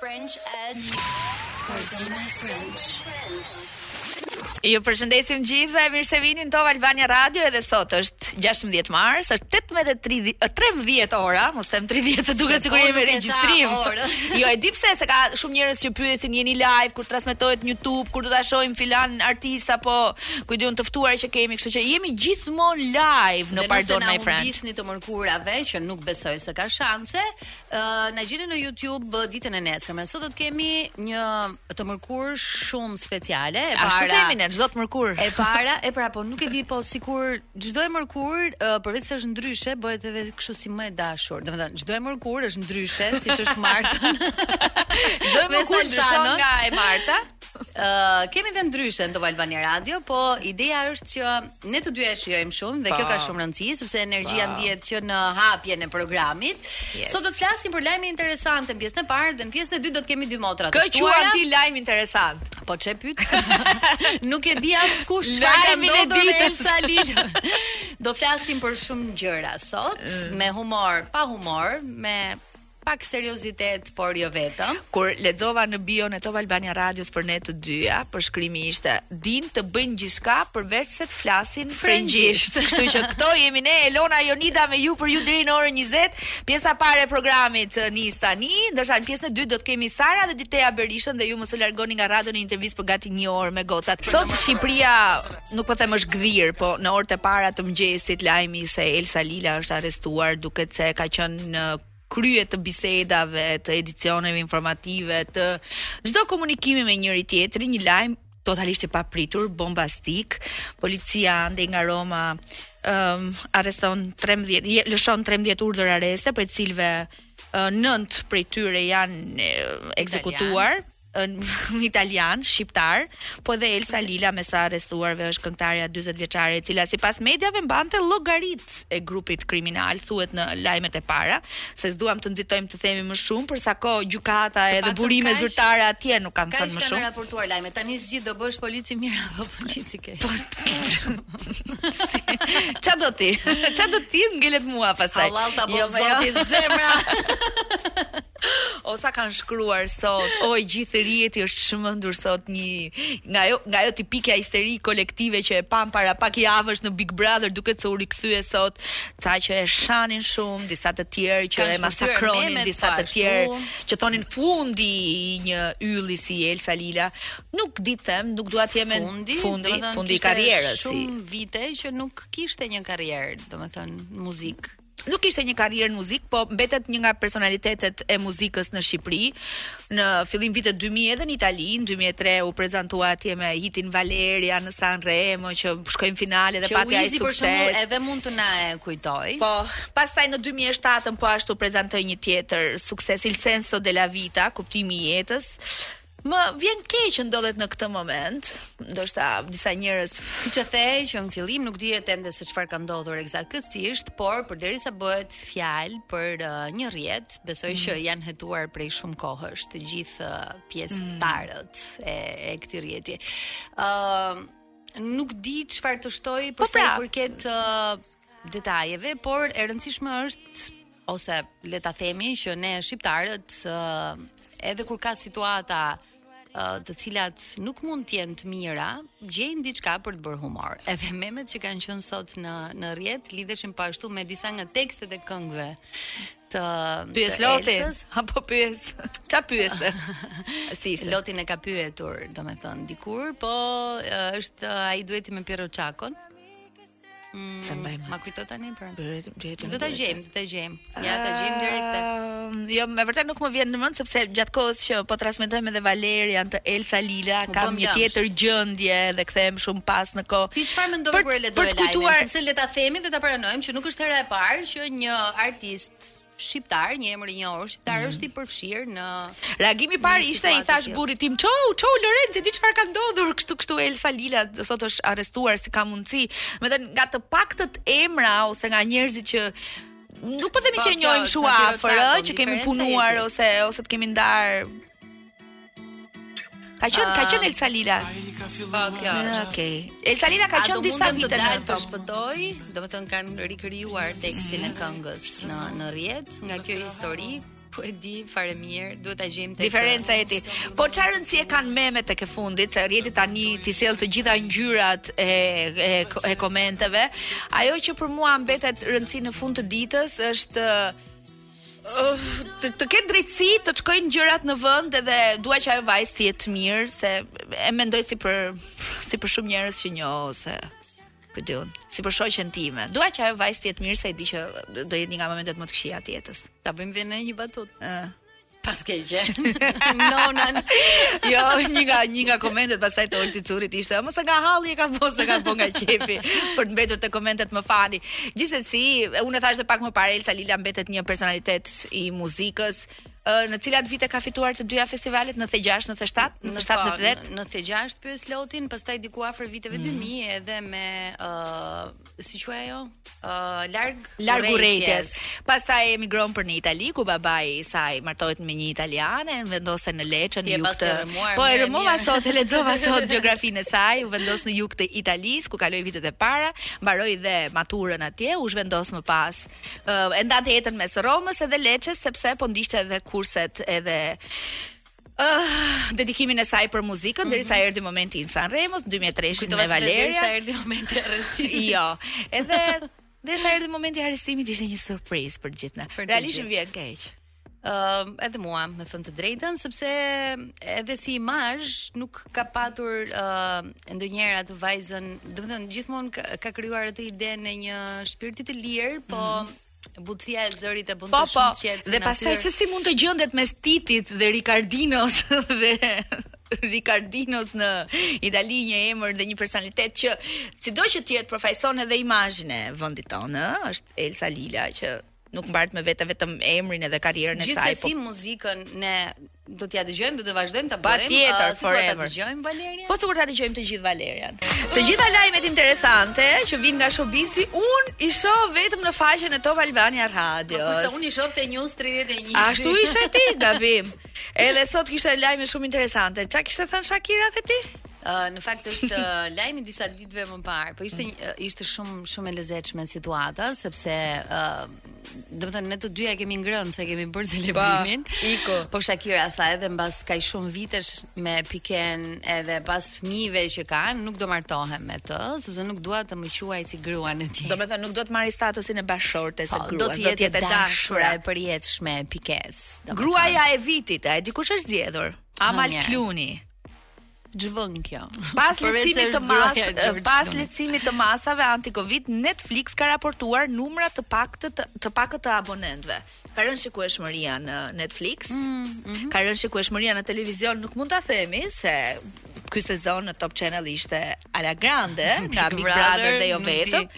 French as you. Pardon my French. Ju përshëndesim të gjithëve, mirë se vini në Top Albania Radio edhe sot është 16 mars, është 18:30, 13 ora, mos them 30, të duket sikur jemi në regjistrim. jo, e di pse, se ka shumë njerëz që pyesin jeni live kur transmetohet në YouTube, kur do ta shohim filan artist apo këdo të ftuar që kemi, kështu që jemi gjithmonë live në Pardon My French. Nëse na humbisni të mërkurave që nuk besoj se ka shanse, Uh, na gjeni në YouTube uh, ditën e nesërme. Sot do të kemi një të mërkurë shumë speciale. E para. Ashtu themi ne çdo të mërkurë. E para, e para, po nuk e di po sikur çdo e mërkurë uh, përveç se është ndryshe, bëhet edhe kështu si më e dashur. Domethënë, çdo e mërkurë është ndryshe, siç është e marta. Çdo e mërkurë ndryshon nga e marta. Uh, kemi dhe ndryshe në Top Albania Radio, po ideja është që ne të dyja e shijojmë shumë dhe kjo ka shumë rëndësi sepse energjia ndihet që në hapjen e programit. Yes. Sot do të flasim për lajme interesante në pjesën e parë dhe në pjesën e dytë do të kemi dy motra të shtuara. Kë quan ti lajm interesant? Po ç'e pyet? Nuk e di askush çfarë ndodhi me Elsa Lilën. do flasim për shumë gjëra sot, mm. me humor, pa humor, me Pak seriozitet, por jo vetëm. Kur lexova në bion e Top Albania Radios për ne të dyja, përshkrimi ishte dinë të bëjnë gjithçka përveç se të flasin frëngjisht. Kështu që këto jemi ne Elona Jonida me ju për ju deri në orën 20. Pjesa e parë e programit eh, nis tani, ndërsa në pjesën e dytë do të kemi Sara dhe Ditea Berishën dhe ju mos u largoni nga radio në intervistë për gati një orë me gocat. Sot Shqipëria nuk po them është gdhir, po në orët e para të mëngjesit lajmi se Elsa Lila është arrestuar, duket se ka qenë në krye të bisedave, të edicioneve informative, të çdo komunikimi me njëri tjetrin, një lajm totalisht i papritur, bombastik. Policia andej nga Roma um, arreston 13 lëshon 13 urdhër arreste prej të cilëve uh, nëntë prej tyre janë ekzekutuar. Italian italian, shqiptar, po edhe Elsa mhm. Lila mes të arrestuarve është këngëtarja 40 vjeçare e cila sipas mediave mbante llogaritë e grupit kriminal thuhet në lajmet e para se s'duam të nxitojmë të themi më shumë për sa kohë gjykata edhe burime zyrtare atje nuk kanë thënë më shumë. Ka kanë raportuar lajme. Tani zgjidh do bësh policin e mirë apo policin e keq. Po, ça do ti? Ça do të më ngelet mua pastaj? Allah ta bëj jo, jo. zoti zemra. O sa kanë shkruar sot, o i gjithë rjeti është çmendur sot një nga ajo, nga ajo tipike histeri kolektive që e pamë para pak javësh në Big Brother duket se u rikthye sot, ca që e shanin shumë, disa të tjerë që e masakronin, disa të po, tjerë që thoshin fundi i një ylli si Elsa Lila. Nuk di ç'të them, nuk dua të jem fundi, fundi, fundi i karrierës. Shumë vite që nuk kishte një karrierë, domethënë muzikë. nuk ishte një karrierë në muzikë, po mbetet një nga personalitetet e muzikës në Shqipëri. Në fillim viteve 2000 edhe në Itali, në 2003 u prezantua atje me hitin Valeria në Sanremo që shkoi në finale dhe pati ai sukses. Që Wizi edhe mund të na e kujtoj. Po, pastaj në 2007 po ashtu prezantoi një tjetër sukses Il Senso della Vita, kuptimi i jetës. Më vjen keq që ndodhet në këtë moment, ndoshta disa njerëz, siç e the që në fillim nuk dihet ende se çfarë ka ndodhur ekzaktësisht, por përderisa bëhet fjalë për uh, një rrjet, besoj mm. që janë hetuar prej shumë kohësh të gjithë uh, pjesëtarët mm. e, e këtij rrjeti. Ëm uh, nuk di çfarë të shtoj për po sa i pra. përket uh, detajeve, por e rëndësishme është ose le ta themi që ne shqiptarët edhe kur ka situata të cilat nuk mund të jenë të mira, gjejnë diçka për të bërë humor. Edhe memet që kanë qenë sot në në rrjet lidheshin po ashtu me disa nga tekstet e këngëve të Pyes lotin apo pyes ça pyes si ishte Lotin e ka pyetur domethënë dikur po është ai dueti me Pirro Çakon Mm, se më Ma kujto tani pra. Do ta gjejmë, do ta gjejmë. Ja ta gjejmë direkt. Ehm, jo, me vërtet nuk më vjen në mend sepse gjatë kohës që po transmetojmë edhe Valerian të Elsa Lila, po kam një tjetër gjendje dhe kthehem shumë pas në kohë. Ti çfarë mendove kur e lexove lajmin? Sepse le ta themi dhe ta pranojmë që nuk është hera e parë që një artist shqiptar, një emër i njohur shqiptar mm. është i përfshirë në Reagimi i parë ishte i thashë burrit tim, "Çohu, çohu Lorenc, di çfarë ka ndodhur?" Kështu kështu Elsa Lila sot është arrestuar si ka mundësi. Domethënë nga të paktët emra ose nga njerëzit që nuk po themi po, që e njohim shumë afër, që kemi punuar ose ose të kemi ndarë Ka qenë ka qenë Elsa Lila. Po, kjo është. Okej. Elsa Lila ka qenë disa vite në ato. Shpëtoj, domethënë kanë rikrijuar tekstin e mhm. këngës në në rrjet nga kjo histori po e di fare mirë, duhet ta gjejmë tek diferenca e tij. Po ça rëndësie kanë memet tek e fundit, se rrjeti tani t'i sjell të gjitha ngjyrat e e, e komenteve. Ajo që për mua mbetet rëndësi në fund të ditës është të, të ketë drejtësi, të shkojnë gjërat në vend edhe dua që ajo vajzë të jetë mirë se e mendoj si për si për shumë njerëz që njoh ose ku di unë, si për shoqen time. Dua që ajo vajzë të jetë mirë se e di që do jetë një nga momentet më të këqija të jetës. Ta bëjmë dhe ne një batutë. Uh. Pas ke gjë. Nonan. jo, një nga një nga komentet pastaj të Olti Currit ishte, s'e ka nga halli e ka bo s'e ka bën nga qejfi për të mbetur te komentet më fani. Gjithsesi, unë e thashë pak më parë Elsa Lila mbetet një personalitet i muzikës, në cilat vite ka fituar të dyja festivalet 96 97 97 në 96 pyes lotin pastaj diku afër viteve 2000 mhm. edhe me ë si quaj ajo ë larg larg urrejtjes pastaj emigron për në Itali ku babai i saj martohet me një italiane vendosen në Lecce në jug të po e rrëmova sot e lexova sot biografinë e saj u vendos në jug të Italisë ku kaloi vitet e para mbaroi dhe maturën atje, u zhvendos më pas e ndante jetën mes Romës edhe Leçes sepse po ndiqte edhe kurset edhe Uh, dedikimin e saj për muzikën mm -hmm. derisa erdhi momenti i Sanremos në 2003 me Valeria. Derisa erdhi momenti i arrestimit. jo. Edhe derisa erdhi momenti i arrestimit ishte një surprizë për gjithë ne. Realisht më vjen keq. uh, edhe mua, me thënë të drejtën, sepse edhe si imazh nuk ka patur uh, ndonjëherë atë vajzën, domethënë gjithmonë ka, ka krijuar atë idenë e një shpirti të lirë, po mm -hmm butësia e zërit e bën po, të po. shumë po. qetë. Dhe pastaj se si mund të gjendet mes Titit dhe Ricardinos dhe Ricardinos në Itali një emër dhe një personalitet që sido që të jetë përfaqëson edhe imazhin e vendit tonë, është Elsa Lila që nuk mbart me vete vetëm emrin edhe karrierën e saj. Po- Gjithsesi po... muzikën ne do t'ia dëgjojmë, do të vazhdojmë ta bëjmë. Patjetër, uh, forever. Do ta dëgjojmë Valerian. Po sigurisht ta dëgjojmë të gjithë Valerian. Të gjitha lajmet interesante që vijnë nga showbizi, un i shoh vetëm në faqen e Top Albania Radio. Kurse un i shoh te News 31. Ashtu ishe ti, Gabim. Edhe sot kishte lajme shumë interesante. Çka kishte thënë Shakira te ti? Uh, në fakt është uh, lajmi disa ditëve më parë. Po ishte një, ishte shumë shumë e lezetshme situata sepse ë uh, domethënë ne të dyja kemi ngrënë se kemi bërë celebrimin. Pa, iko. Po Shakira tha edhe mbas kaq shumë vitesh me Piken edhe pas fëmijëve që kanë, nuk do martohem me të, sepse nuk dua të më quajë si gruan e tij. Domethënë nuk do të marrë statusin e bashkëshortes së po, gruas, do të jetë e dashura e përjetshme e Pikes. Gruaja e vitit, a e di kush është zgjedhur? Amal Kluni. Ç'bën kjo? Pas lehtësimit të mas, pas lehtësimit të masave anti-Covid, Netflix ka raportuar numra të paktë të, të pakët të abonentëve. Ka rënë shikueshmëria në Netflix. Mm -hmm. Ka rënë shikueshmëria në televizion, nuk mund ta themi se ky sezon në Top Channel ishte alla grande nga Big Brother dhe jo vetëm.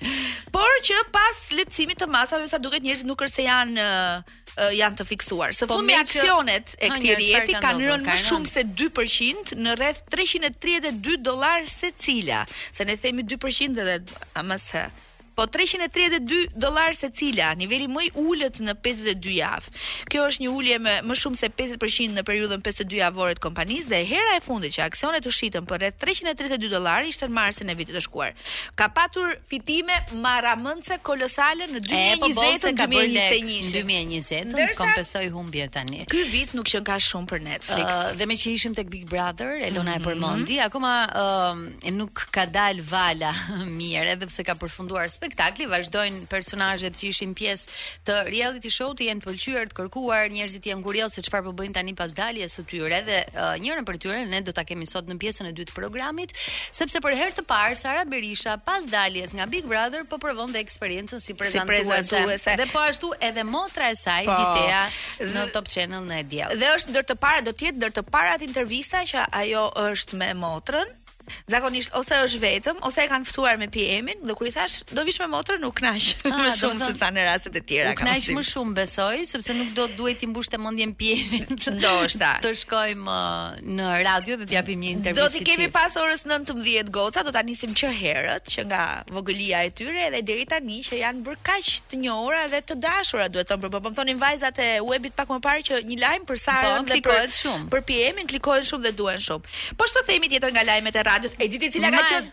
Por që pas lehtësimit të masave sa duket njerëzit nuk është se janë uh, uh, janë të fiksuar. Së fundmi aksionet e këtij rrjeti kanë rënë më shumë se 2% në rreth 332 dollar secila. Se ne themi 2% dhe amas ha. Po 332 dollar secila, niveli më i ulët në 52 javë. Kjo është një ulje me më shumë se 50% në periudhën 52 javore të kompanisë dhe hera e fundit që aksionet u shitën për rreth 332 dollar ishte në marsin e vitit të shkuar. Ka patur fitime marramendëse kolosale në 2020-ën, 2021-shin. 2020-ën të kompensojë humbje tani. Ky vit nuk qenka shumë për Netflix. Uh, dhe meqë ishim tek Big Brother, Elona mhm e përmendi, akoma uh, nuk ka dal vala mirë, edhe pse ka përfunduar spektakli, vazhdojnë personazhet që ishin pjesë të reality show të jenë të pëlqyer, të kërkuar, njerëzit janë kurioz se çfarë po bëjnë tani pas daljes së tyre dhe uh, njërën prej tyre ne do ta kemi sot në pjesën e dytë të programit, sepse për herë të parë Sara Berisha pas daljes nga Big Brother po provon dhe eksperiencën si prezantuese. Dhe po ashtu edhe motra e saj po, Ditea në Top Channel në E Diell. Dhe është ndër të para do të jetë ndër të parat intervista që ajo është me motrën. Zakonisht ose është vetëm ose e kanë ftuar me PM-in dhe kur i thash do vish me motrën u kënaq ah, më shumë se sa në rastet e tjera. U kënaq më shumë besoj sepse nuk do duhej t'i mbushte mendjen PM-it. Ndoshta. Të shkojmë uh, në radio dhe të japim një intervistë. Do t'i kemi pas orës 19 gocat, do ta nisim që herët, që nga vogëlia e tyre edhe deri tani që janë bërë kaq të njohura dhe të dashura, duhet thënë, po më thonin vajzat e webit pak më parë që një lajm për Sarën po, dhe për shumë. Për PM-in klikohen shumë dhe duhen shumë. Po ç'të themi tjetër nga lajmet e radios? E di ti cila ka qenë?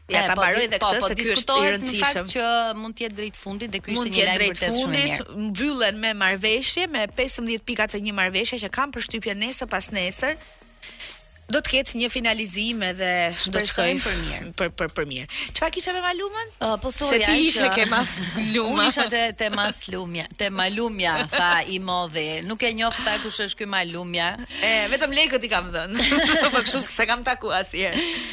Ja ta po, mbaroj edhe po, këtë po, se ky është i rëndësishëm. Që mund të jetë drejt fundit dhe ky ishte një lajm vërtet shumë i mirë. Mbyllen me marrëveshje me 15 pikat e një marrëveshje që kam përshtypjen nesër pasnesër do të ketë një finalizim edhe do të shkojmë për mirë. Për për për mirë. Çfarë kisha me Malumën? Uh, po thoja se ti ishe ke mas luma. Isha te te mas lumja, te Malumja, tha i madhi. Nuk e njoh tha kush është ky Malumja. E vetëm lekët i kam dhënë. po kështu s'e kam taku asnjë.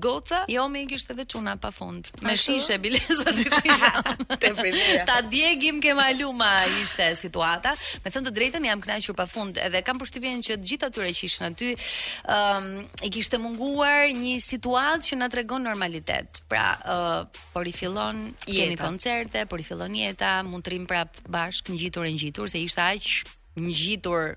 Goca? Jo more kishte dhe çuna pafund. Me shishe bileza si të isha. Te primera. Ta djegim ke Maluma ishte situata. Me thënë të drejtën jam kënaqur pafund edhe kam përshtypjen që të gjithë atyre që ishin aty ëm um, i kishte munguar një situatë që na tregon normalitet. Pra, ë uh, po rifillojnë koncertet, po rifillon jeta, mund të rrimë prapë bashkë ngjitur e ngjitur se ishte aq ngjitur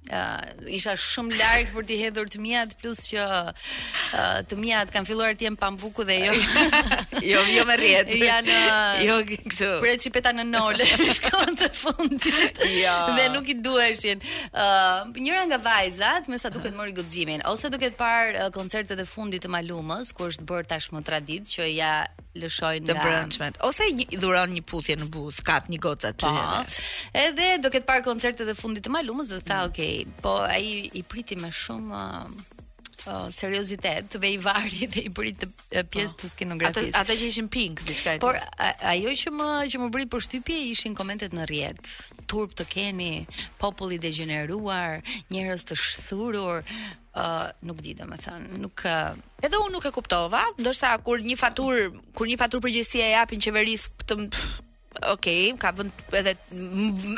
Uh, isha shumë larg për t'i hedhur të miat plus që uh, të miat kanë filluar të jenë pambuku dhe jo jo jo me rrjetë janë uh, jo kështu për reçipeta në nol shkon te fundi jo dhe nuk i duheshin uh, njëra nga vajzat me sa duket mori guximin ose do ketë parë uh, koncertet e fundit të Malumës ku është bërë tashmë traditë që ia lëshojnë nga të brendshmet ose i dhuron një puthje në buzë, kap një gocë aty. Po. Edhe do ketë parë koncertet e fundit të Malumës dhe tha, mm. "Ok, po ai i priti me shumë uh, seriozitet dhe i vari dhe i bëri dhe pjesë po të skenografisë. Ato ato që ishin pink diçka e tillë. Por ajo që më që më bëri përshtypje ishin komentet në rrjet. Turp të keni, popull i degjeneruar, njerëz të shthurur, Uh, nuk di domethënë, nuk uh... edhe unë nuk e kuptova, ndoshta kur një faturë, kur një faturë përgjegjësi e japin qeverisë këtë Ok, ka vend edhe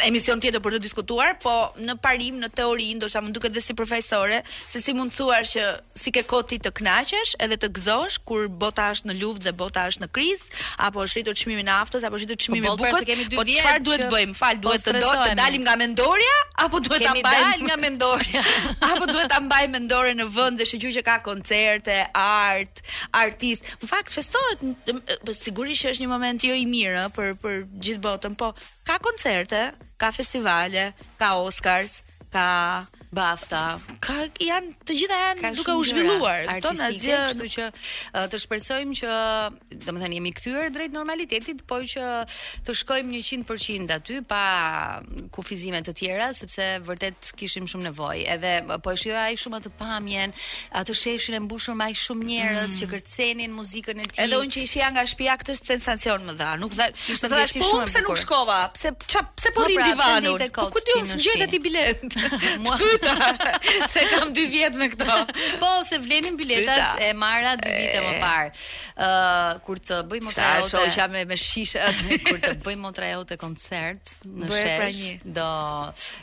emision tjetër për të diskutuar, po në parim, në teori, ndoshta më duket dhe si profesore, se si mund të thuash që si ke kohë ti të kënaqesh edhe të gëzosh kur bota është në luftë dhe bota është në krizë, Apo është rritur çmimi i naftës, apo është rritur çmimi i po, bukës? Po çfarë duhet të bëjmë? Po duhet të do të dalim nga mendorja apo duhet ta mbajmë? Kemi dal nga mendorja. apo duhet ta mbajmë mendoren në vend dhe shqyr që ka koncerte, art, artistë. Në fakt festohet po sigurisht që është një moment jo i mirë për për gjithë botën, po ka koncerte, ka festivale, ka Oscars. ka BAFTA, ka janë të gjitha janë ka duke u zhvilluar këto në gjë, kështu që të shpresojmë që domethënë jemi kthyer drejt normalitetit, por që të shkojmë 100% aty pa kufizime të tjera, sepse vërtet kishim shumë nevojë. Edhe po e shijoja shumë atë pamjen, atë sheshin e mbushur me aq shumë njerëz mm. që kërcenin muzikën e tij. Edhe unë që e shihja nga shtëpia këtë sensacion më dha. Nuk dha, më dha si shumë. Po pse nuk shkova? Pse ça pse po rri pra, divanit? Po ku di unë, se gjete ti biletë? Unë pyeta. Se kam 2 vjet me këto. Po s'e vlenin biletat e marra 2 vite më parë. Ë kur të bëjë motra jote. Sa shoqja me me shishe aty kur të bëjë motra jote koncert në pra shesh. Do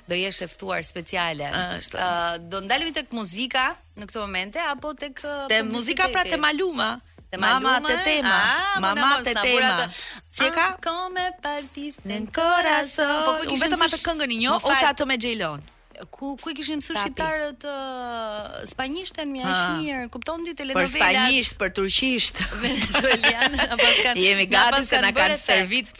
do jesh e ftuar speciale. Ë do ndalemi tek muzika. në këto momente apo tek te muzika pra te Maluma Te mama te tema, ah, mama te tema. Si e ka? Que me partiste el corazón. Po ku vetëm atë këngën i njoh ose atë me J.Lo-n? ku ku e kishin mësuar shqiptarët uh, spanjishten më aq mirë. Kupton ti telenovela? Për spanjisht, për turqisht, venezuelian, apo s'kanë. Jemi gati se na kanë servirur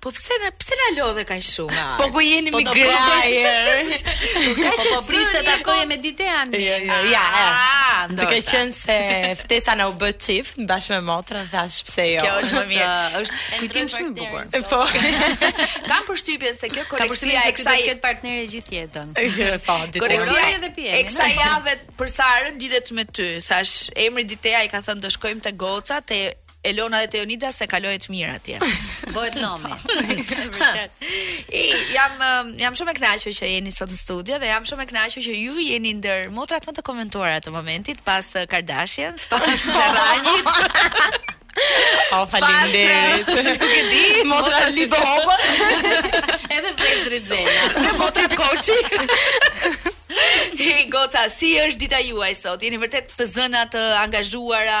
Po pse na pse na lodhe kaq shumë? Po ku jeni po moj gra? Po ka që po priste ta ftoje me Ditean. Jo, jo, ja. Ah, domethënë se ftesa na u bë çift bashkë me motrën, thash pse jo. Kjo është më mirë. Është kujtim shumë i bukur. Po. Kam përshtypjen se kjo koleksia e kësaj ketë partnere gjithë jetën. Po, koleksia edhe pije. E kësaj jave për Sarën lidhet me ty. Thash emri Ditea i ka thënë do shkojmë te Goca te Elona dhe Teonida se kalohet mirë atje. Bëhet nomi. I jam um, jam shumë e kënaqur që jeni sot në studio dhe jam shumë e kënaqur që ju jeni ndër motrat më të komentuara të momentit pas uh, Kardashians, pas Ferragnit. O oh, faleminderit. Uh, nuk e di, motra Libohova. Edhe Fredrit Zena. Dhe motrat Koçi. Hey, goca, si është dita juaj sot? Jeni vërtet të zëna, të angazhuara,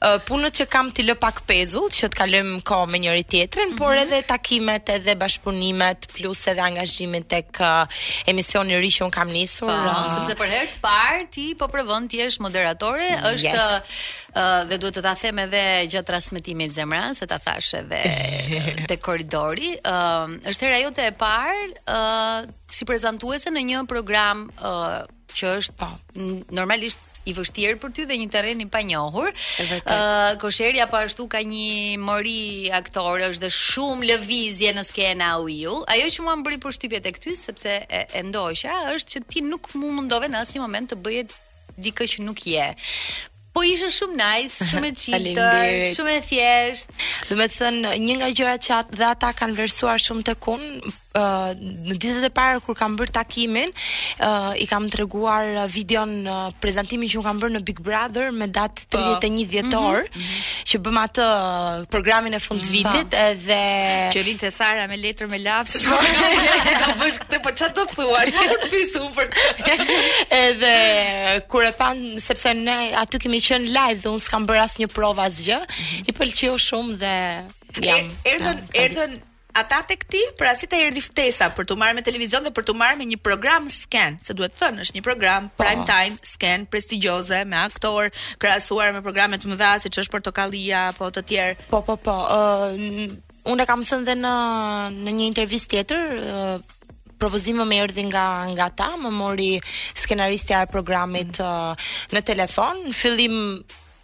uh, punët që kam t'i lë pak pezull që të kalojmë kohë me njëra-tjetrën, mm -hmm. por mhm. edhe takimet, edhe bashkëpunimet, plus edhe angazhimin tek uh, emisioni i ri që un kam nisur. Po, uh, sepse për herë të parë ti po provon të jesh moderatore, yes. është uh, dhe duhet të ta them edhe gjatë transmetimit zemër, se ta thash edhe te korridori, uh, është hera jote e parë uh, si prezantuese në një program uh, që është po normalisht i vështirë për ty dhe një terren i panjohur. Ëh uh, Kosherja po ashtu ka një mori aktorë, është dhe shumë lëvizje në skenë au iu. Ajo që mua më bëri përshtypje tek ty sepse e, e ndoqja është që ti nuk u mundove në asnjë moment të bëje dikë që nuk je. Po ishe shumë nice, shumë e çiltër, shumë e thjesht. Domethënë një nga gjërat që at, dhe ata kanë vlerësuar shumë tek unë, uh, në ditët e parë kur kam bërë takimin, uh, i kam treguar uh, videon uh, prezantimin që un kam bërë në Big Brother me datë 31 po. mhm. dhjetor, mm -hmm. që bëm atë uh, programin e fund mm -hmm. vitit po. edhe që rrinte Sara me letër me lavë, se çfarë do bësh këtë, po çfarë do thua? Nuk di, super. edhe kur e pan sepse ne aty kemi qenë live dhe unë s'kam bërë asnjë provë asgjë. I pëlqeu shumë dhe jam. E- Erdhën jam- kam- erdhën ata tek ty, pra si të erdhi ftesa për t'u marrë me televizion dhe për t'u marrë me një program skene, se duhet thënë, është një program Po. prime time skenë prestigjioze me aktorë, krahasuar me programe të mëdha siç është Portokallia apo të tjerë. Po, po, po. ë, n- Unë e kam thënë dhe në në një intervistë tjetër, propozimi më erdhi nga nga ta, më mori skenaristja e programit uh, në telefon. Në fillim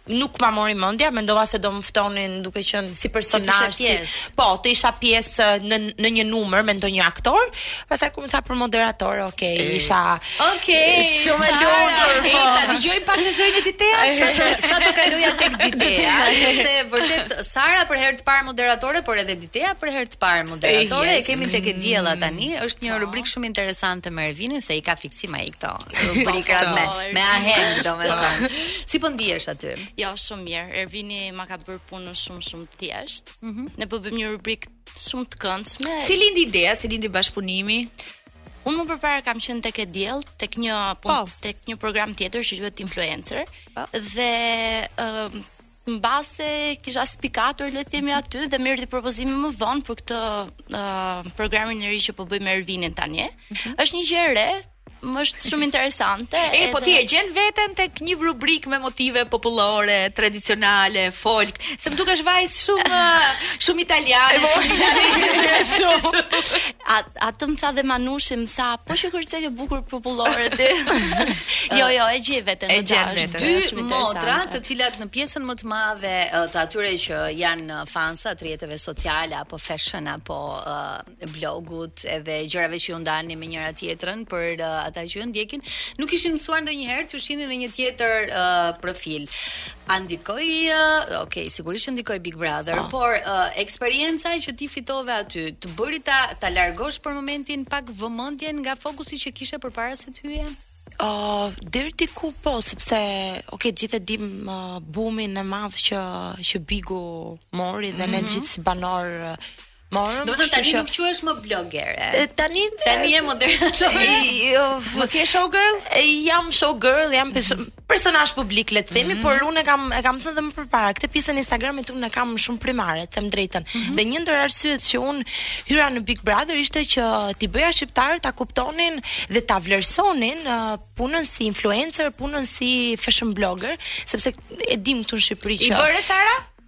nuk ma mori mendja, mendova se do më ftonin duke qenë si personazh, si, po, të isha pjesë në në një numër me ndonjë aktor. Pastaj Më tha për moderatore, ok, isha Ok, shumë e lumtur. Po, ta dëgjoj pak dhe zërin e Diteas. Desha të kaloja tek Ditea, sepse vërtet Sara për herë të parë moderatore, por edhe Ditea për herë të parë moderatore. E kemi tek e diella tani, është një rubrikë shumë interesante me Ervinin se i ka fiksim ai këto. Rubrikat me me aheng, domethënë. Si po ndihesh aty? Jo, shumë mirë. Ervini ma ka bërë punën shumë shumë të thjeshtë. Ne po bëjmë një rubrikë Shumë të këndshme. Si lindi ideja, si lindi bashkëpunimi? Unë më përpara kam qenë tek E Diell, tek një pun, po. tek një program tjetër që quhet Influencer po. dhe ë uh, mbase kisha spikatur le të themi aty dhe më erdhi propozimi më vonë për këtë uh, programin e ri që po bëj me Ervinin tani. Mm -hmm. Është një gjë e re, Më është shumë interesante. E po ti e gjen veten tek një rubrikë me motive popullore, tradicionale, folk, se më dukesh vajzë shumë shumë italiane, po. shumë italiane, shumë. At atë më tha dhe Manushi më tha, po që kërceke bukur popullore ti. jo, jo, e gjej veten e gjen veten. Dy motra, të cilat në pjesën më të madhe të atyre që janë fansa të rrjeteve sociale apo fashion apo uh, blogut edhe gjërave që ju ndani me njëra tjetrën për uh, ata që ju ndjekin, nuk ishin mësuar ndonjëherë t'ju shihnin në një tjetër uh, profil. A ndikoi, uh, ok, sigurisht që ndikoi Big Brother, oh. por uh, eksperienca që ti fitove aty, të bëri ta ta largosh për momentin pak vëmendjen nga fokusi që kishe përpara se të hyje? Uh, deri diku po, sepse, ok, gjithë e dimë uh, bumin e madh që, që Bigu mori dhe mm -hmm. ne mhm. gjithë si banorë uh, Morëm, domethënë tani nuk quhesh më blogere. Tani tani je moderatore. Jo, mos je show girl? Jam show girl, jam mhm. personazh publik le të themi, mhm. por unë e kam e kam thënë dhe më përpara, këtë pjesën e Instagramit unë e kam shumë primare, them drejtën. Mhm. Dhe një ndër arsyet që unë hyra në Big Brother ishte që t'i bëja shqiptarët ta kuptonin dhe ta vlerësonin punën si influencer, punën si fashion blogger, sepse e dimë këtu në Shqipëri që I bëre Sara?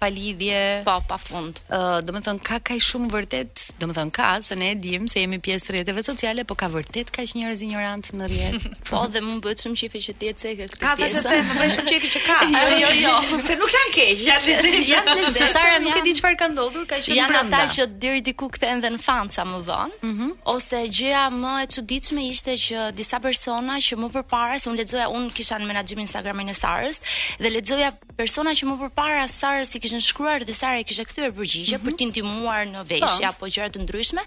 pa lidhje. Po, pa fund. Ë, uh, domethënë ka kaq shumë vërtet, domethënë ka se ne e dimë se jemi pjesë e rrjeteve sociale, po ka vërtet kaq njerëz injorantë në rrjet. po, dhe më bëhet shumë qefi që ti e ceke këtë. Ka thashë se më bëhet shumë qefi që ka. jo, jo, jo. Se nuk janë keq, janë lezetshëm. Janë lezetshëm. Sara nuk e di çfarë ka ndodhur, ka qenë brenda. Janë ata që deri diku kthehen dhe në fansa më vonë. Mm -hmm. Ose gjëja më e çuditshme ishte që disa persona që më përpara se unë lexoja, unë kisha në menaxhimin Instagramin e Sarës dhe lexoja persona që më përpara Sarës i kishin shkruar dhe Sara i kishte kthyer përgjigje mm -hmm. për t'i ndihmuar në veshje po. apo gjëra të ndryshme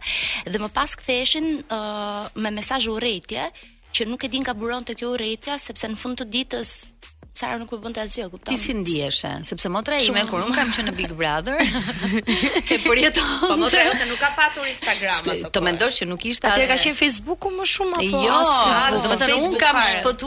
dhe më pas ktheheshin uh, me mesazh urrejtje që nuk e di nga buronte kjo urrejtja sepse në fund të ditës Sara nuk po bënte asgjë, kupton? Ti si ndiheshe? Sepse motra ime kur un kam qenë në Big Brother, e përjeton. Po motra jote nuk ka patur Instagram apo. Të mendosh që nuk ishte as. Atë ka qenë Facebooku më shumë apo jo, as. Jo, domethënë un kam shpëtuar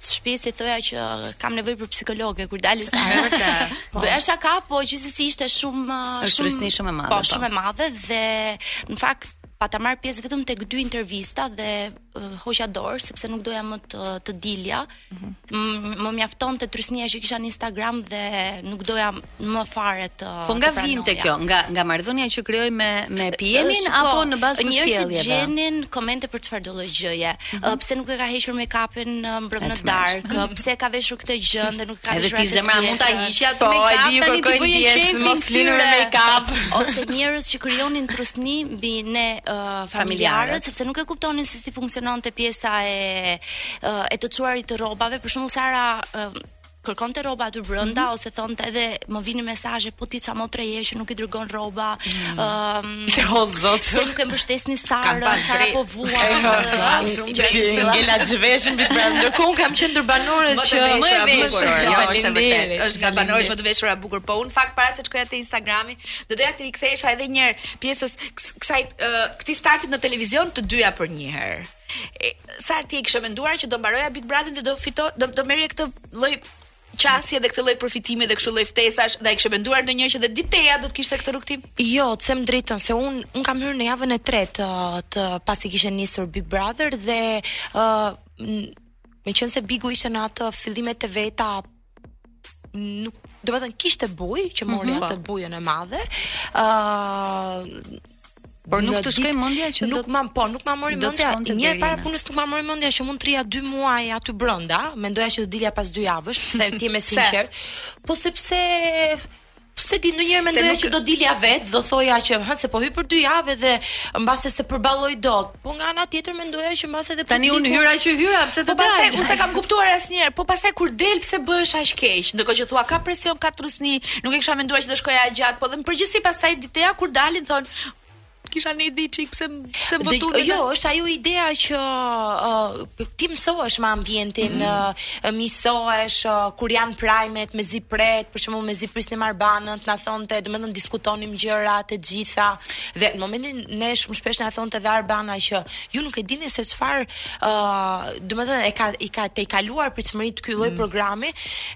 shtëpisë i thoja që kam nevojë për psikologe kur dalë Sara. Vërtet po. bëja shaka, po gjithsesi ishte shumë është shumë, shumë e madhe. Po, po, shumë e madhe dhe në fakt pata marrë pjesë vetëm tek dy intervista dhe uh, hoqa dorë sepse nuk doja më të, të dilja. Mm -hmm. Më mjaftonte trysnia që kisha në Instagram dhe nuk doja më fare të Po nga vinte kjo? Nga nga marrëdhënia që krijoj me me Piemin apo në bazë të sjelljes? Njerëzit gjenin komente për çfarëdo lloj gjëje. Mm -hmm. Pse nuk e ka hequr make-upin mbrëm në darkë? Pse ka veshur këtë gjë dhe nuk ka veshur atë? Edhe ti zemra mund ta hiqja atë po, make-up tani po ti bëj një çejf mos flini me make-up ose njerëz që krijonin trysni mbi ne uh, familjarët sepse nuk e kuptonin se si funksiononte pjesa e uh, e të çuarit të rrobave. Për shembull Sara uh, kërkonte rroba aty brenda mm -hmm. ose thonte edhe më vinin mesazhe po ti ça motre je që nuk i dërgon rroba. Ëm mm -hmm. um, oh, zot. Pse nuk e mbështesni Sarën, Sara po vuan. Ngela zhveshur mbi pra. Ndërkohë kam qenë ndër banorët që më e veshur. Jo, është vërtet. Është nga banorët më të veshura bukur. Po në fakt para se të shkoj te Instagrami, do doja t'i rikthehesha edhe një herë pjesës kësaj këtij startit në televizion të dyja për një herë. Sa ti e kishe menduar që do mbaroja Big Brotherin dhe do fito, do do merrje këtë lloj qasje dhe këtë lloj përfitimi dhe kështu lloj ftesash dhe e kishe menduar ndonjë që dhe Ditea do të kishte këtë rrugtim? Jo, të them të drejtën se un un kam hyrë në javën e tretë uh, të pasi kishte nisur Big Brother dhe uh, meqenëse Bigu ishte në ato fillimet e veta nuk domethënë kishte bujë që mori mm -hmm. atë bujën e madhe. ë uh, Por nuk të shkoi mendja që nuk ma po, nuk ma mori mendja. Një e para punës nuk ma mori mendja që mund të rrija 2 muaj aty brenda, mendoja që të dilja pas 2 javësh, që të jem e sinqertë. Po sepse S'e di ndonjëherë mendoja nuk... që do dilja vet, do thoja që hë se po hy për dy javë dhe mbase s'e përballoj dot. Po nga ana tjetër mendoja që mbase edhe tani un hyra që hyra, pse të po pastaj unë s'e kam kuptuar asnjëherë, po pastaj kur del pse bëhesh aq keq, ndërkohë që thua ka presion, ka trysni, nuk e kisha menduar që do shkoja gjatë, po dhe në përgjithësi pastaj Ditea kur dalin thonë kisha një ide çik pse pse më votuan. Jo, është ajo idea që uh, ti mësohesh me ambientin, mm -hmm. uh, mësohesh uh, kur janë primet mezi pret, për shembull mezi prisnim Arbanën, na thonte, domethënë diskutonim gjëra të gjitha dhe në momentin ne shumë shpesh na thonte dhe Arbana që ju nuk e dini se çfarë uh, domethënë e ka i ka tejkaluar përshmëritë ky lloj mm -hmm. programi,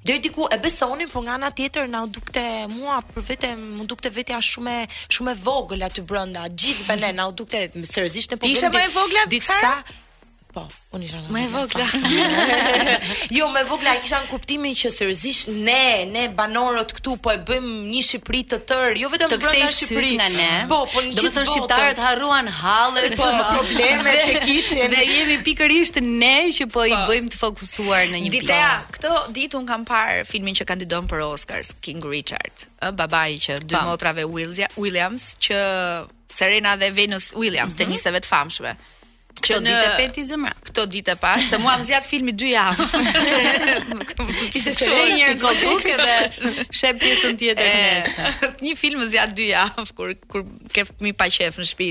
deri diku e besonim, por nga ana tjetër na u dukte mua për vete më dukte vetja shumë e shumë e vogël aty brenda. Domethënë na u dukte seriozisht në po. Isha më e vogla diçka. Po, unë isha më e vogla. jo, më e vogla e kisha në kuptimin që seriozisht ne, ne banorët këtu po e bëjmë një Shqipëri të tërë, jo vetëm brenda Shqipëri. Nga ne. Po, po në gjithë botën. shqiptarët harruan hallet, po, problemet që kishin. Ne jemi pikërisht ne që po, po. i bëjmë të fokusuar në një plan. Ditea, këto ditë un kam parë filmin që kandidon për Oscars, King Richard. ë babai që dy po. motrave Williams që Serena dhe Venus Williams, mm -hmm. tenisteve të famshme. Këto në... ditë e pati zemra. Këto ditë e pashë, se mua më zgjat filmi dy javë. Ishte se dhe njërë në bukë edhe sheh pjesën tjetër e, Një film më zgjat dy javë, kur, kur ke me e pa qejf në shpi.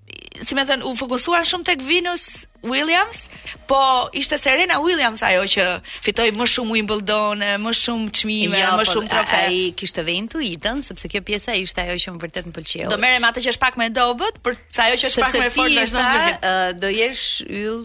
si me thënë, u fokusuan shumë tek Venus Williams, po ishte Serena Williams ajo që fitoi më shumë Wimbledon, më shumë çmime, jo, më po, shumë trofe. Ai kishte dhe intuitën, sepse kjo pjesa ishte ajo që me vërtet më pëlqeu. Do merrem me atë që është pak më e dobët, për sa ajo që është pak më e fortë vazhdon. Sepse ti do jesh yll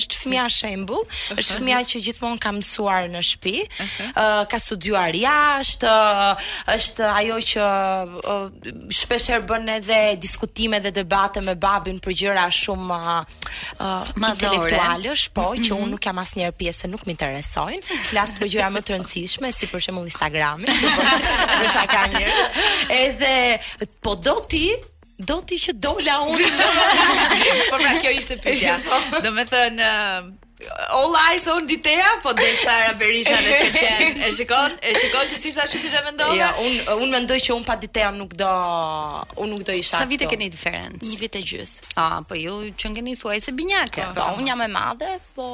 është fëmija shembull, është fëmija që gjithmonë ka mësuar në shtëpi, uh, ka studiuar jashtë, uh, është ajo që uh, shpesh herë bën edhe diskutime dhe debate me babin për gjëra shumë uh, uh, intelektuale, po që mhm. unë nuk jam asnjëherë pjesë se nuk më interesojnë. Flas për gjëra më të rëndësishme, si për shembull Instagrami, që po, për shaka mirë. Edhe po do ti Do ti që dola unë. po pra kjo ishte pyetja. Domethënë All eyes on Ditea, po dhe Sara Berisha na shkëlqen. E shikon? E shikon që si sa shumë që e mendova? Ja, un un mendoj që un pa Ditea nuk do un nuk do isha. Sa vite keni diferencë? Një vit e gjys. Ah, po ju qenkeni thuajse binjake. Po, po un jam më e madhja, po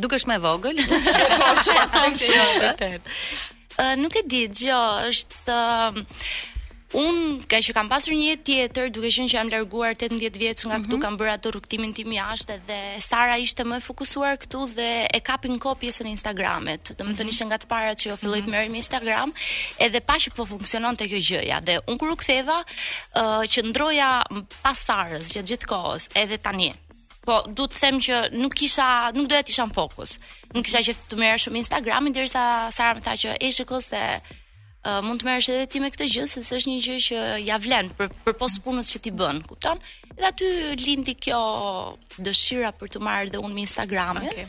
dukem më e vogël. Po, shumë e vogël. Uh, nuk e di, jo, është... Uh, Unë ngaqë kam pasur një jetë tjetër, duke qenë që jam larguar 18 vjeç nga këtu, mm -hmm. kam bërë atë rrugtimin tim jashtë dhe Sara ishte më e fokusuar këtu dhe e kapi këtë pjesën e Instagramit. Domethënë ishte nga të parat që ajo filloi të mhm. merrej me Instagram, edhe pa që po funksiononte kjo gjëja dhe unë kur u ktheva, uh, qëndroja pas Sarës gjatë gjithë kohës, edhe tani. Po, du të them që nuk kish, nuk doja të isha në fokus. Nuk kisha qejf të merresha me Instagramin derisa Sara më tha që ej shiko se uh, mund të merresh edhe ti me këtë gjë sepse është një gjë që ja vlen për për pos punës që ti bën, kupton? Dhe aty lindi kjo dëshira për t'u marrë dhe unë me Instagramin. Okay.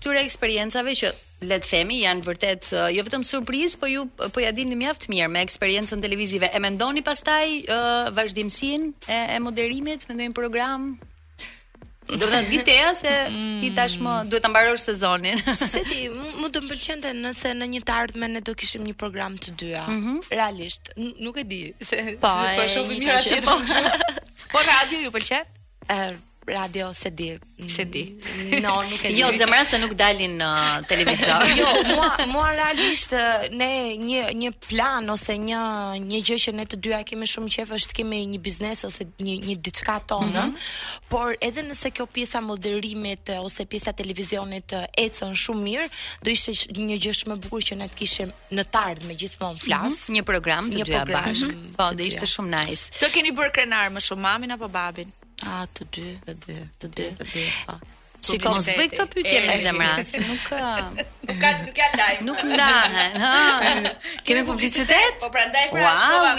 këtyre eksperiencave që le të themi janë vërtet uh, jo vetëm surprizë, po ju po ja dini mjaft mirë me eksperiencën televizive. E mendoni pastaj uh, vazhdimësinë e, e moderimit me ndonjë program? Do të thotë Ditea se ti tashmë duhet ta mbarosh sezonin. Se di, mu- mu do të pëlqente nëse në një të ardhme ne do kishim një program të dyja. Realisht, n- nuk e di se Po, se e, po e shohim njëra tjetër, tjetrën. po. Po radio ju pëlqen? E, radio se di. Mm, se di. No, nuk e di. Jo, zemra, se nuk dalin në uh, televizor. jo, mua mua realisht uh, ne një një plan ose një një gjë që ne të dyja kemi shumë qejf është të kemi një biznes ose një një diçka tonë. Mm -hmm. Por edhe nëse kjo pjesa e moderimit uh, ose pjesa e televizionit uh, ecën shumë mirë, do ishte një gjë shumë e bukur që ne të kishim në të ardhmen, gjithmonë flas. Mm -hmm. Një program të dyja bashkë. Mm -hmm. Po, do ishte shumë nice. Kë keni bërë krenar më shumë mamin apo babin? A të dy, të dy, të dy, të dy. Po. Shiko, mos bëj këtë pyetje më, zemra, se nuk ka nuk ka nuk ka lajm. Nuk ndahen, ha. Kemi publicitet? Po prandaj pra wow, shkova.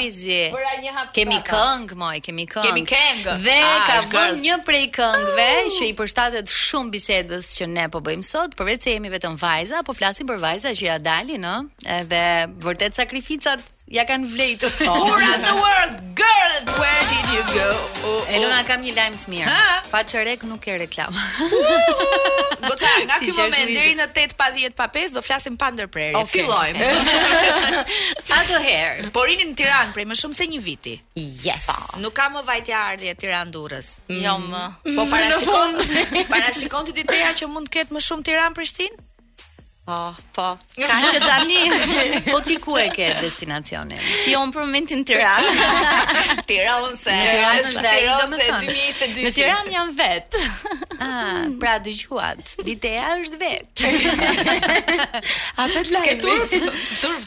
Bëra një hap. Kemi këngë, moj, kemi këngë. Kemi këngë. Dhe ah, ka vënë një prej këngëve oh. që i përshtatet shumë bisedës që ne po bëjmë sot, përveç se jemi vetëm vajza, po flasim për vajza që ia dalin, ë, edhe vërtet sakrificat Ia kanë vlejtur. Oh. Who run the world? Girls, where did you go? Oh, oh. Elona kam një lajm të mirë. Pa çerek nuk ke reklamë. Goca, nga ky moment deri në 8 pa 10 pa 5 do flasim pa ndërprerje. Okay. Fillojmë. Atëherë, po rrini në Tiranë prej më shumë se një viti. Yes. Pa. Nuk ka më vajtje ardhje Tiranë Durrës. Mm. Jo më. Po parashikon, parashikon ti Ditea që mund të ketë më shumë Tiranë Prishtinë? Po, po. Ka që tani. Po ti ku e ke destinacionin? Ti jo, unë për momentin Tiranë. Tiranë se. Në Tiranë është ai domethënë. 2022. Në Tiranë jam vetë. Ah, pra dëgjuat. Ditea është vetë. A vet lajmi? Turp, turp,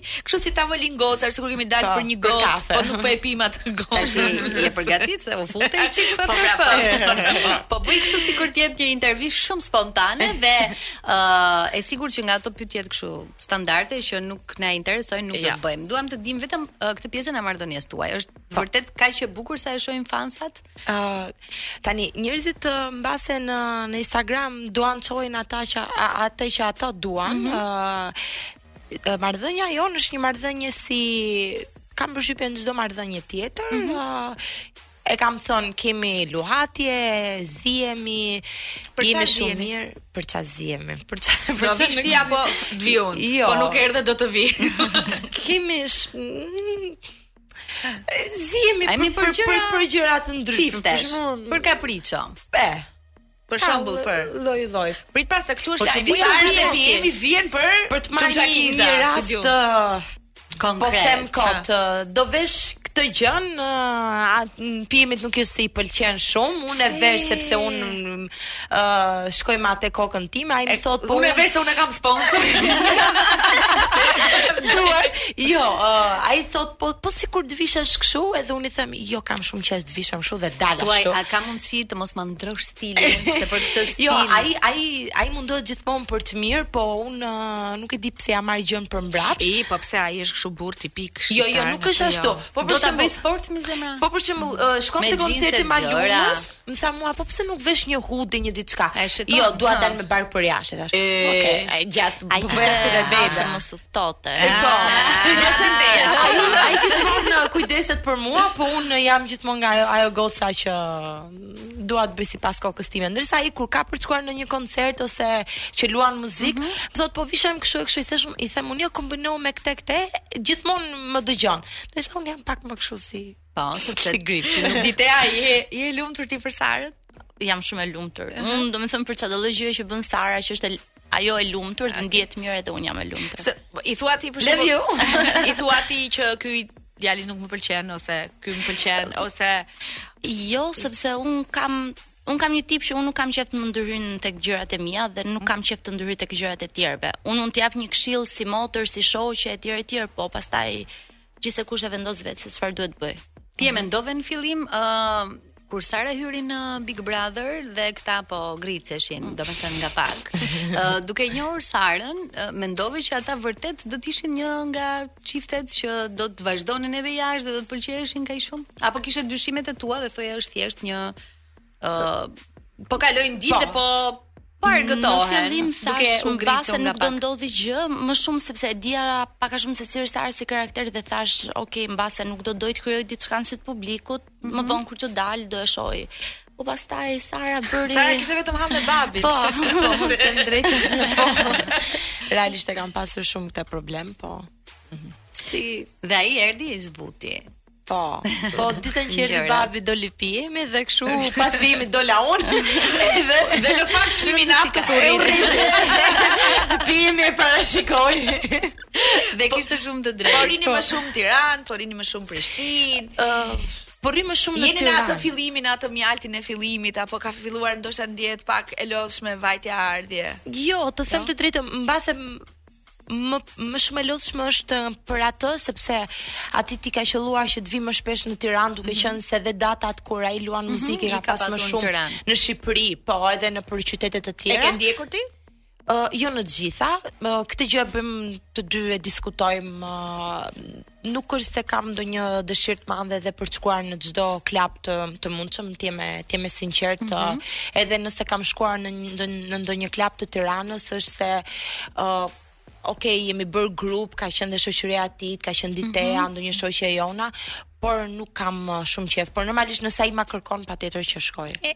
Kështu si tavolinë gocash, sikur kemi dalë po, për një gotë, po nuk po e pim atë gotë. Tash je përgatitur se u fute i çik fat. Po pra, po. po bëj kështu sikur të jetë një intervistë shumë spontane dhe ë uh, e sigurt që nga ato pyetjet kështu standarde që nuk na interesojnë, nuk ja. do të bëjmë. Duam të dimë vetëm uh, këtë pjesën e marrëdhënies tuaj. Është pa. Po. vërtet kaq e bukur sa e shohin fansat? ë uh, tani njerëzit uh, mbase në në Instagram duan të shohin atë që ata që ata duan. Mm -hmm. uh, Marrëdhënia jonë është një marrëdhënie si kam përshtypjen çdo marrëdhënie tjetër, mm -hmm e kam thënë kemi luhatje, zihemi, për çfarë shumë mirë, për çfarë zihemi, për çfarë për çfarë vish ti apo vij unë, jo. po nuk erdhe do të vij. kemi sh... zihemi për për, për, për, për gjëra të ndryshme, për shembull, për kapriço. Po. Për shembull për lloj lloj. Prit pra se këtu është po lajmi. Po çfarë ne jemi zënë për për të marrë një rast konkret. Po them kot, do vesh këtë gjënë, Pimit nuk është se i pëlqen shumë. Unë e vesh sepse unë ë shkoj me atë kokën time, ai më thotë po unë e vesh se unë kam sponsor. Duar. Jo, ai thotë po po sikur të visheshe kështu, edhe unë i them jo kam shumë qejf të vishem kështu dhe dal ashtu. Thuaj, a ka mundësi të mos ma ndrosh stilin se për këtë jo, stil? Jo, ai ai ai mundohet gjithmonë për të mirë, po un uh, nuk e di pse ja marr gjën për mbrapsht. I, po pse ai është kështu burr tipik shqiptar? Jo, jo, nuk është ashtu. Jo. Po për shembull, sport me zemra. Po për shembull, uh, shkon te koncerti Malumës, Më tha mua, po pse nuk vesh një hudi, një diçka? E shikon, jo, dua ha. dal me bark për jashtë, thash. E, okay. Ai gjatë ai po ishte si rebele. se mos ftohte. E po. Ja të ndej. Ai gjithmonë kujdeset për mua, po un jam gjithmonë nga ajo, ajo goca që dua të bëj sipas kokës time. Ndërsa ai kur ka për të shkuar në një koncert ose që luan muzikë, mm -hmm. më thotë po vishem kështu e kështu i thash, i them unë jo kombino me këtë këtë, gjithmonë më dëgjon. Ndërsa un jam pak më kështu si Po, sepse si grip, që nuk di te ai, je je lumtur ti për Sarën? Jam shumë e lumtur. Uh -huh. Unë domethënë për çdo lloj gjëje që bën Sara që është ajo e lumtur dhe ndihet mirë edhe unë jam e lumtur. Se i thua ti për shembull. I thua ti që ky djali nuk më pëlqen ose ky më pëlqen ose jo sepse un kam un kam një tip që un nuk kam qejf të më ndërhyjn tek gjërat e mia dhe nuk kam qejf të ndërhyj tek gjërat e tjerëve. Un mund të jap një këshill si motër, si shoqe, etj etj, po pastaj gjithsekush e vendos vetë se çfarë duhet të bëj. Ti e mendove në fillim ë uh, kur Sara hyri në Big Brother dhe këta po griceshin, mm. domethënë nga pak. ë uh, duke njohur Sarën, uh, mendove që ata vërtet do të ishin një nga çiftet që do të vazhdonin edhe jashtë dhe do të pëlqeheshin kaq shumë? Apo kishe dyshimet e tua dhe thoja është thjesht një ë uh, po kalojnë ditë po, po po argëtohen. Në fillim thash unë mbase nuk do ndodhë gjë, më shumë sepse e dija pak a shumë se si është si karakter dhe thash, ok, mbase nuk do dojë të krijojë diçka në syt publikut, mm -hmm. më mhm. vonë kur të dal do e shoh. Po pastaj Sara bëri Sara kishte vetëm hall me babit. Po, po të drejtë. Po. Realisht e kam pasur shumë këtë problem, po. Mhm. Si dhe ai erdhi e zbuti. Po, po ditën që erdhi babi do lidhemi dhe kështu pas ndahemi do la unë dhe dhe në fakt shimi naftës u rrit. Lidhemi e parashikoj. Dhe po, kishte shumë të drejtë. Po rini më po. shumë Tiranë, po rini më shumë Prishtinë. Po rrimë shumë në Tiranë. Jeni në atë fillimin, atë mjaltin e fillimit apo ka filluar ndoshta ndihet pak e lodhshme vajtja ardhje? Jo, të them të drejtën, mbase më më shumë e lodhshme është uh, për atë sepse atij i ka qelluar që të vi më shpesh në Tiranë duke mm -hmm. qenë se dhe datat kur ai luan mm -hmm. muzikë ka pas më shumë në Shqipëri, po edhe nëpër qytete të tjera. E ke ndjekur ti? Uh, jo në të gjitha, uh, këtë gjë e bëjmë të dy e diskutojmë uh, nuk është se kam ndonjë dëshirë të madhe dhe për të shkuar në çdo klub të të mundshëm, të jem të jem e sinqert, mm -hmm. edhe nëse kam shkuar në në ndonjë klub të Tiranës është se ë, okej, jemi bërë grup, ka qenë dhe shoqëria e tij, ka qenë Ditea, mm -hmm. ndonjë shoqe e jona, por nuk kam shumë qejf, por normalisht nëse ai ma kërkon patjetër që shkoj. E,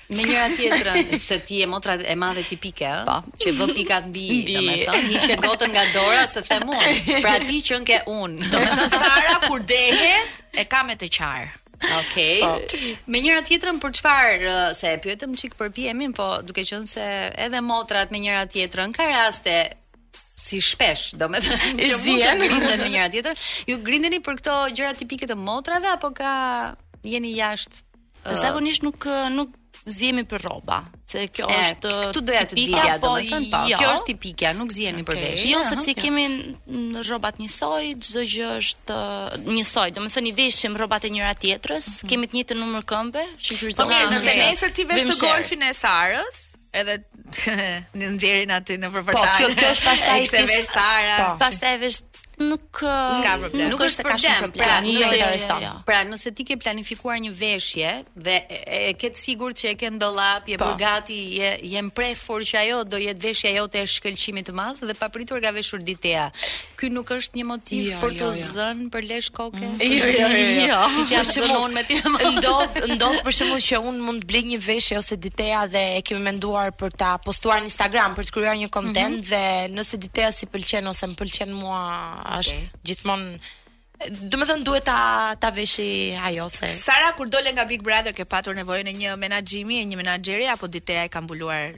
me njëra tjetrën, se ti je motra e madhe tipike, ëh, po. që vë pikat mbi i, domethënë, hiqe gotën nga dora se them unë. Pra ti qenke unë. Domethënë Sara kur dehet e ka me të qarë. Okej. Po. Me njëra tjetrën për çfarë se e pyetëm çik për Pjemin, po duke qenë se edhe motrat me njëra tjetrën ka raste si shpesh, domethënë që mund të grinden me njëra tjetrën, ju grindeni për këto gjëra tipike të motrave, apo ka jeni jashtë Uh, Zakonisht nuk nuk zihemi për rroba, se kjo është këtu doja të dilja, po, domethënë po, jo. kjo është tipike, nuk ziheni okay. për veshje. Jo, sepse okay. kemi rrobat njësoj, çdo gjë është njësoj, domethënë i veshim rrobat e njëra tjetrës, mm -hmm. kemi të njëjtën numër këmbe, shyqyr Zotit. Po, nëse nesër ti vesh golfin e Sarës, edhe të nxjerrin aty nëpër portale. Po, kjo kjo është pastaj ishte te Sara. Po. Pastaj vesh nuk ka problem. Nuk është ka shumë problem. Pra, jo, jo, jo, jo. Pra, nëse ti ke planifikuar një veshje dhe e ke të sigurt që e ke në dollap, je bërë gati, je je mprehur që ajo do jetë veshja jote e shkëlqimit të madh dhe papritur e ka veshur Ditea. Ky nuk është një motiv jo, për t'u jo, jo. zënë për lesh koke? Mm. Jo, jo, jo. jo. jo. Siç jam zënë unë me time motër. Ndodh, ndodh për shembull që unë mund të blej një veshje ose Ditea dhe e kemi menduar për ta postuar në Instagram, për të krijuar një kontent mm -hmm. dhe nëse Diteas i pëlqen ose më pëlqen mua, është okay. gjithmonë domethënë duhet ta, ta veshi ajo se Sara, kur dole nga Big Brother Ke patur nevojën e një menaxhimi, e një menaxheri, apo Ditea e ka mbuluar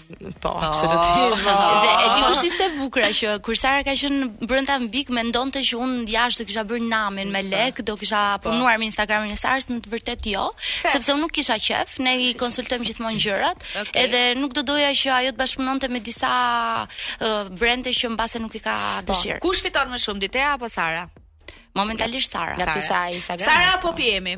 Po, oh. absolutisht. Dhe e di kush ishte e bukura që kur Sara ka qenë brenda në Big mendonte që unë jashtë do kisha bërë namin me lek, do kisha po. punuar me Instagramin e Sarës, në të vërtetë jo, sepse unë nuk kisha qejf, ne i konsultojmë gjithmonë gjërat, edhe nuk do doja që ajo të bashkëpunonte me disa brende që mbase nuk i ka po. dëshirë. Kush fiton më shumë, Ditea apo Sara? Momentalisht Sara. Nga pjesa Instagram. Sara apo Pjemi?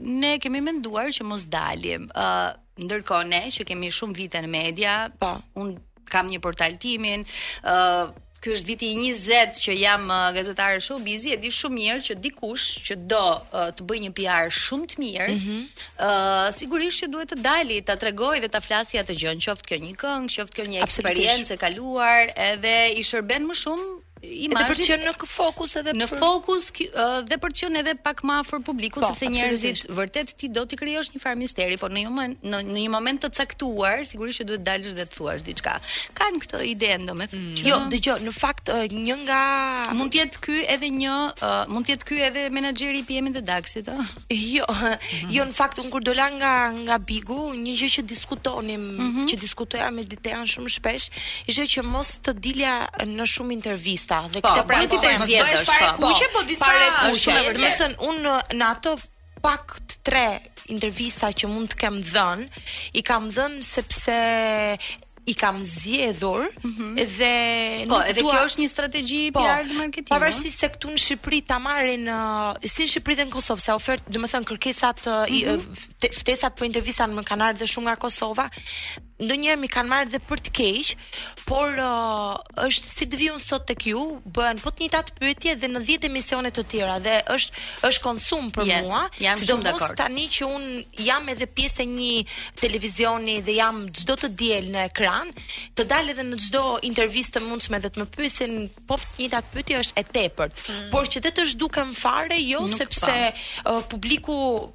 ne kemi menduar që mos dalim. ë Ndërkohë ne që kemi shumë vite në media, po, unë kam një portal timin, ë ky është viti i 20 që jam uh, gazetare showbizi, e di shumë mirë që dikush që do uh, të bëjë një PR shumë të mirë, mm -hmm. uh, sigurisht që duhet të dali, ta tregojë dhe ta flasi atë gjë, qoftë kjo një këngë, qoftë kjo një eksperiencë e kaluar, edhe i shërben më shumë Imazhi, edhe për të qenë në fokus edhe në fokus dhe për të qenë edhe pak më afër publikut po, sepse njerëzit vërtet ti do të krijosh një farë misteri, por në një moment në, në një moment të caktuar, sigurisht që duhet dalësh dhe të thuash diçka. Kanë këtë ide, domethënë. Mm. Jo, dëgjoj, në fakt një nga mund të jetë ky edhe një, uh, mund të jetë ky edhe menaxheri i PM-it të Daxit, ëh. Jo, jo në fakt unë kur dola nga nga Bigu, një gjë që diskutonim, mhm. që diskutoja me Ditean shumë shpesh, ishte që mos të dilja në shumë intervista dhe po, këtë pra t'i përzgjedhësh. Po, po, po, po, disa po, po, po, në ato pak të tre intervista që mund të kem dhënë, i kam dhënë sepse i kam zgjedhur mm -hmm. dhe po, nuk edhe dua... kjo është një strategji po, PR dhe marketing. Pavarësisht se këtu në Shqipëri ta marrin uh, si në Shqipëri dhe në Kosovë, se ofertë, domethënë kërkesat uh, mm -hmm. ftesat për intervista më kanë ardhur shumë nga Kosova. Ndonjëherë m'i kanë marrë dhe për të keq, por uh, është si të vij unë sot tek ju, bëhen po të njëjtat pyetje dhe në 10 emisione të tjera dhe është është konsum për yes, mua. Jam shumë dakord. sidomos tani që unë jam edhe pjesë e një televizioni dhe jam çdo të diel në ekran, të dal edhe në çdo intervistë të mundshme dhe të më pyesin po të njëjtat pyetje është e tepërt. Mm. Por që dhe të zhdukem fare, jo Nuk sepse uh, publiku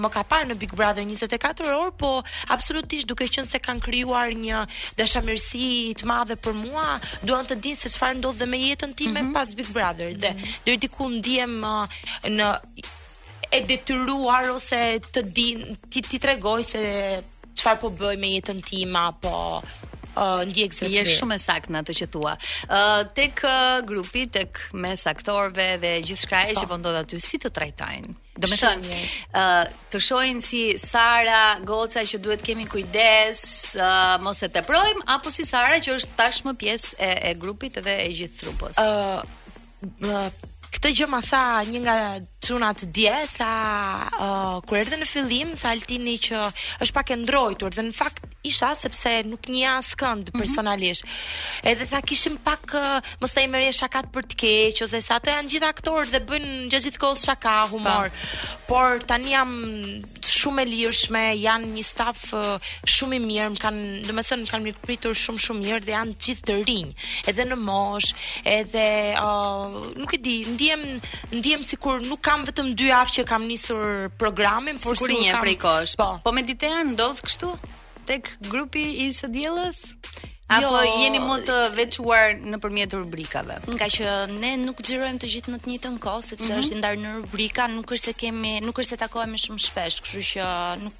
më ka parë në Big Brother 24 orë, po absolutisht duke qenë se kanë krijuar një dashamirësi të madhe për mua, duan të dinë se çfarë ndodh dhe me jetën time mm -hmm. pas Big Brother. Mm -hmm. Dhe mhm. deri diku ndihem uh, në e detyruar ose të di unë t'i tregoj se çfarë po bëj me jetën time apo uh, ndjek zëri. Je shumë e saktë në atë që thua. Ë uh, tek uh, grupi, tek mes aktorëve dhe gjithçkaje që po, po ndodh aty, si të trajtojnë? Domethënë, uh, të shohin si Sara, goca që duhet kemi kujdes, uh, mos e teprojmë, apo si Sara që është tashmë pjesë e, e grupit dhe e gjithë trupës? Uh, uh, këtë gjë ma tha një nga çunat dje tha uh, kur erdhe në fillim tha Altini që është pak e ndrojtur dhe në fakt isha sepse nuk njihja askënd mm -hmm. personalisht. Edhe tha kishim pak uh, mos ta merrje shakat për të keq ose se ato janë gjithë aktorë dhe bëjnë gjatë gjithë kohës shaka, humor. Pa. Po. Por tani jam shumë e lirshme, janë një staf uh, shumë i mirë, më kanë, domethënë më kanë mirëpritur shumë shumë mirë dhe janë të gjithë të rinj, edhe në moshë, edhe uh, nuk e di, ndihem ndihem sikur nuk kam vetëm 2 javë që kam nisur programin, por sikur një kam... prej kohësh. Po. Po me Ditean ndodh kështu tek grupi i së dielës? Apo jo, jeni më të veçuar nëpërmjet rubrikave? Ngaqë ne nuk xhirojmë të gjithë në të njëjtën kohë, sepse mm -hmm. është i ndarë në rubrika, nuk është se kemi, nuk është se takohemi shumë shpesh, kështu që nuk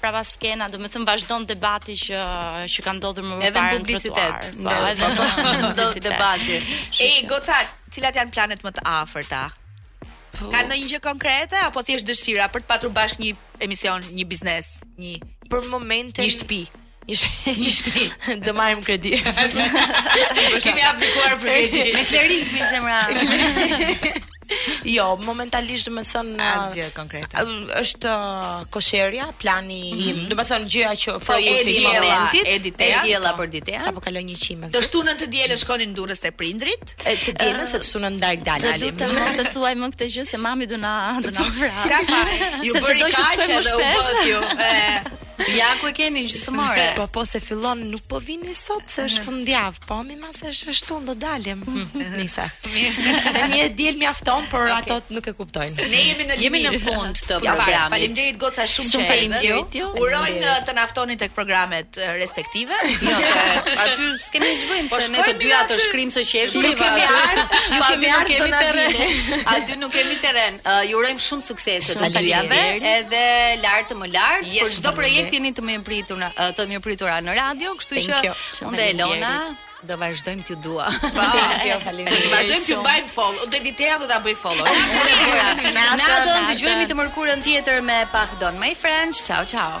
prapa skena, domethënë vazhdon debati që, që ka ndodhur më përpara në trotuar. Edhe në publicitet, po, edhe në publicitet. debati. Ej, goca, cilat janë planet më të afërta? Po. Ka ndonjë gjë konkrete apo thjesht dëshira për të patur bashkë një emision, një biznes, një për momentin një shtëpi? Një shtëpi. Do marrim kredi. Kemi aplikuar për kredi. Me qeri, me zemra. Jo, momentalisht domethënë asgjë konkrete. Është kosherja, plani mm -hmm. im, mhm. domethënë gjëja që po i di momentit, e di Tea. dita për ditë. Sa po kalon një qime. Të shtunën të dielën shkoni në Durrës te prindrit. E të dielën se të shtunën darkë dalë. Të lutem mos e thuaj më këtë gjë se mami do na do na vrasë. Ju bëri kaq edhe u bëti ju. Ja ku e keni që të more. Po po se fillon nuk po vini sot se është fundjavë, po mi ma se është e shtunë do dalim. Nisa. Dhe një e diel mjafton, por okay. ato nuk e kuptojnë. Ne jemi në jemi në fund të programit. Faleminderit goca shumë që erdhët. Uroj t'i naftoni tek programet respektive. Jo, aty s'kemi ç'bëjmë po se ne të dyja të shkrijmë së qeshuri, nuk kemi ardhur, nuk kemi ardhur kemi terren. Aty nuk kemi terren. Ju urojmë shumë suksese të dyjave, edhe lart më lart, për çdo projekt jeni të mirëpritur në të mirëpritura në radio, kështu që unë dhe Elona do vazhdojmë t'ju duam. Po, jo, faleminderit. Vazhdojmë t'ju bëjmë follow. Dhe Tea do ta bëj follow. Natën dëgjohemi të mërkurën tjetër me Pardon My French, ciao ciao.